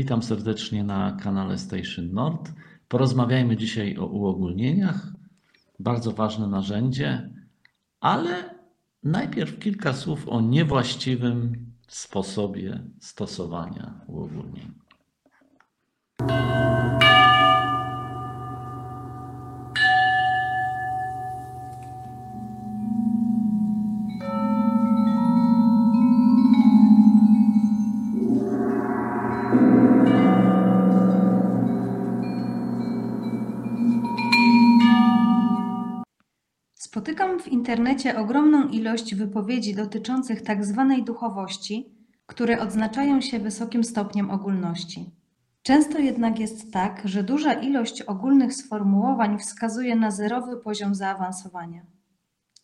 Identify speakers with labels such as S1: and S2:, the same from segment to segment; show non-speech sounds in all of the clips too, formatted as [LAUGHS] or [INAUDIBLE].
S1: Witam serdecznie na kanale Station Nord. Porozmawiajmy dzisiaj o uogólnieniach. Bardzo ważne narzędzie, ale najpierw kilka słów o niewłaściwym sposobie stosowania uogólnień.
S2: Spotykam w internecie ogromną ilość wypowiedzi dotyczących tak zwanej duchowości, które odznaczają się wysokim stopniem ogólności. Często jednak jest tak, że duża ilość ogólnych sformułowań wskazuje na zerowy poziom zaawansowania.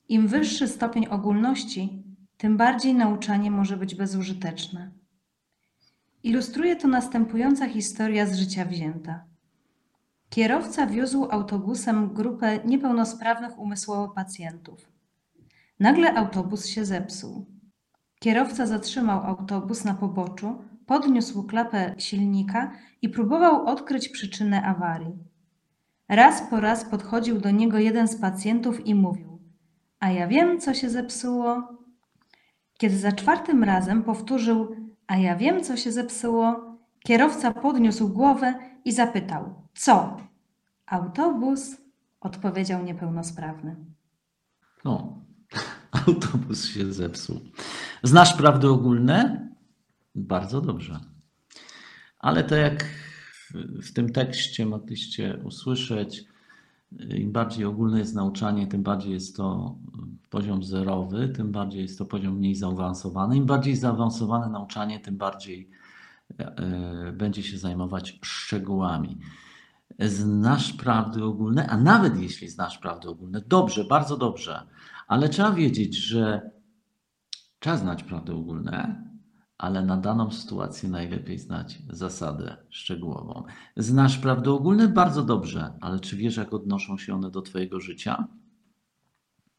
S2: Im wyższy stopień ogólności, tym bardziej nauczanie może być bezużyteczne. Ilustruje to następująca historia z życia wzięta. Kierowca wiózł autobusem grupę niepełnosprawnych umysłowo pacjentów. Nagle autobus się zepsuł. Kierowca zatrzymał autobus na poboczu, podniósł klapę silnika i próbował odkryć przyczynę awarii. Raz po raz podchodził do niego jeden z pacjentów i mówił: A ja wiem, co się zepsuło. Kiedy za czwartym razem powtórzył: A ja wiem, co się zepsuło, kierowca podniósł głowę i zapytał: Co? Autobus, odpowiedział niepełnosprawny.
S1: No, [LAUGHS] autobus się zepsuł. Znasz prawdy ogólne? Bardzo dobrze. Ale tak jak w tym tekście mogliście usłyszeć, im bardziej ogólne jest nauczanie, tym bardziej jest to poziom zerowy, tym bardziej jest to poziom mniej zaawansowany. Im bardziej zaawansowane nauczanie, tym bardziej będzie się zajmować szczegółami. Znasz prawdy ogólne, a nawet jeśli znasz prawdy ogólne, dobrze, bardzo dobrze, ale trzeba wiedzieć, że trzeba znać prawdy ogólne, ale na daną sytuację najlepiej znać zasadę szczegółową. Znasz prawdy ogólne bardzo dobrze, ale czy wiesz, jak odnoszą się one do Twojego życia?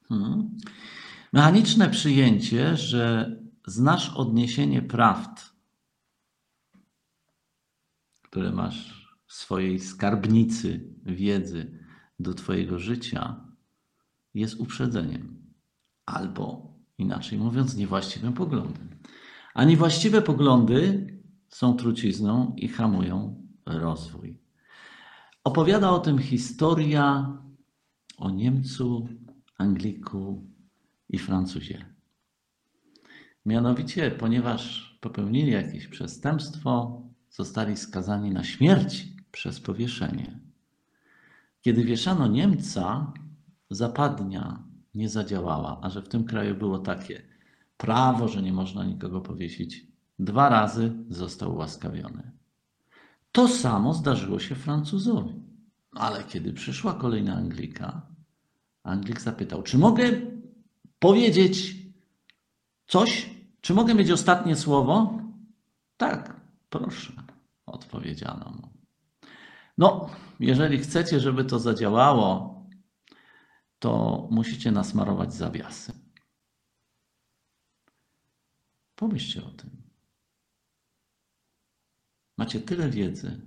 S1: Hmm. Mechaniczne przyjęcie, że znasz odniesienie prawd, które masz w swojej skarbnicy wiedzy do Twojego życia, jest uprzedzeniem. Albo inaczej mówiąc, niewłaściwym poglądem. A niewłaściwe poglądy są trucizną i hamują rozwój. Opowiada o tym historia o Niemcu, Angliku i Francuzie. Mianowicie, ponieważ popełnili jakieś przestępstwo, zostali skazani na śmierć przez powieszenie. Kiedy wieszano Niemca, zapadnia nie zadziałała, a że w tym kraju było takie prawo, że nie można nikogo powiesić, dwa razy został ułaskawiony. To samo zdarzyło się Francuzowi. Ale kiedy przyszła kolejna Anglika, Anglik zapytał, czy mogę powiedzieć coś? Czy mogę mieć ostatnie słowo? Tak, proszę, odpowiedziano mu. No, jeżeli chcecie, żeby to zadziałało, to musicie nasmarować zawiasy. Pomyślcie o tym. Macie tyle wiedzy,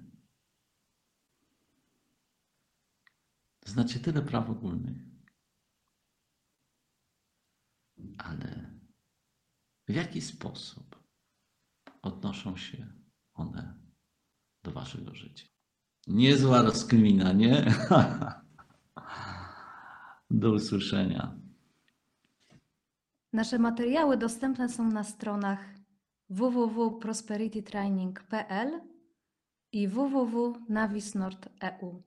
S1: znacie tyle praw ogólnych, ale w jaki sposób odnoszą się one do waszego życia? Niezła rozkmina, nie? [LAUGHS] Do usłyszenia.
S2: Nasze materiały dostępne są na stronach www.prosperitytraining.pl i www.navisnord.eu.